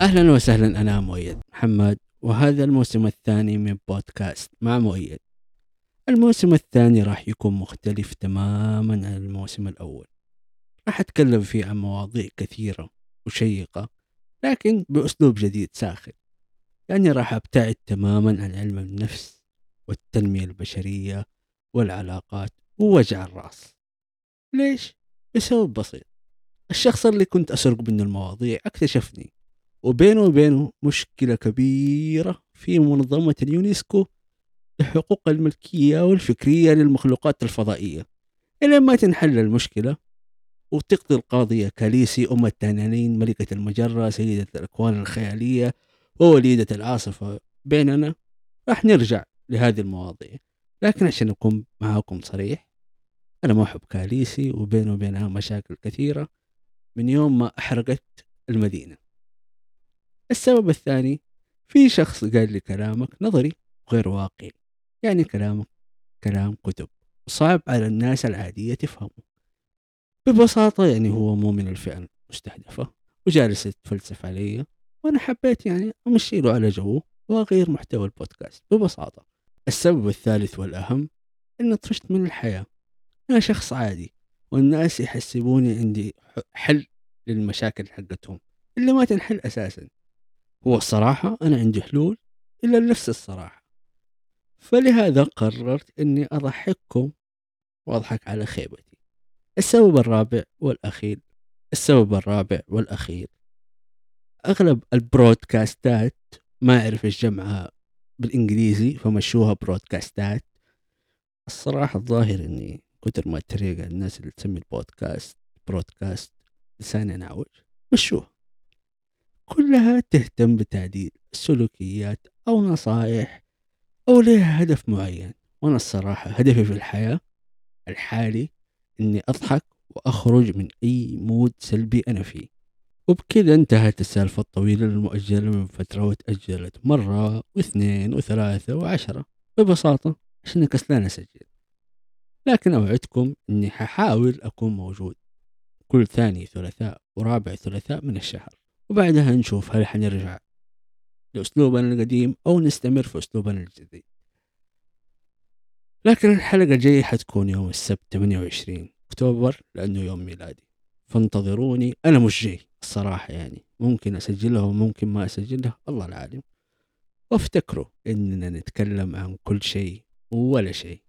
أهلا وسهلا أنا مؤيد محمد. وهذا الموسم الثاني من بودكاست مع مؤيد. الموسم الثاني راح يكون مختلف تماما عن الموسم الأول. راح أتكلم فيه عن مواضيع كثيرة وشيقة لكن بأسلوب جديد ساخن. يعني راح أبتعد تماما عن علم النفس والتنمية البشرية والعلاقات ووجع الرأس. ليش؟ بسبب بسيط. الشخص اللي كنت أسرق منه المواضيع اكتشفني. وبينه وبينه مشكلة كبيرة في منظمة اليونسكو لحقوق الملكية والفكرية للمخلوقات الفضائية. إلى ما تنحل المشكلة وتقضي القاضية كاليسي أم التنانين ملكة المجرة سيدة الأكوان الخيالية ووليدة العاصفة. بيننا راح نرجع لهذه المواضيع. لكن عشان أكون معاكم صريح أنا ما أحب كاليسي وبينه وبينها مشاكل كثيرة من يوم ما أحرقت المدينة. السبب الثاني في شخص قال لي كلامك نظري وغير واقعي. يعني كلامك كلام كتب صعب على الناس العادية تفهمه. ببساطة يعني هو مو من الفئة المستهدفة وجالس يتفلسف علي وأنا حبيت يعني أمشي له على جوه وأغير محتوى البودكاست. ببساطة السبب الثالث والأهم إني طفشت من الحياة. أنا شخص عادي والناس يحسبوني عندي حل للمشاكل حقتهم اللي ما تنحل أساسا. هو الصراحة أنا عندي حلول إلا نفس الصراحة. فلهذا قررت أني أضحككم وأضحك على خيبتي. السبب الرابع والأخير السبب الرابع والأخير أغلب البرودكاستات ما أعرف إيش جمعها بالإنجليزي فمشوها برودكاستات. الصراحة الظاهر إني كتر ما الطريقة الناس اللي تسمي البودكاست برودكاست لساني نعوج مشوها. كلها تهتم بتعديل السلوكيات أو نصائح أو لها هدف معين. وأنا الصراحة هدفي في الحياة الحالي إني أضحك وأخرج من أي مود سلبي أنا فيه. وبكذا انتهت السالفة الطويلة المؤجلة من فترة وتأجلت مرة واثنين وثلاثة وعشرة. ببساطة عشان كسلان أسجل. لكن أوعدكم إني ححاول أكون موجود كل ثاني ثلاثاء ورابع ثلاثاء من الشهر. وبعدها نشوف هل حنرجع لأسلوبنا القديم أو نستمر في أسلوبنا الجديد. لكن الحلقة الجاية حتكون يوم السبت 28 أكتوبر لأنه يوم ميلادي. فانتظروني أنا مش جاي الصراحة يعني. ممكن أسجلها وممكن ما أسجلها الله العالم. وافتكروا إننا نتكلم عن كل شيء ولا شيء.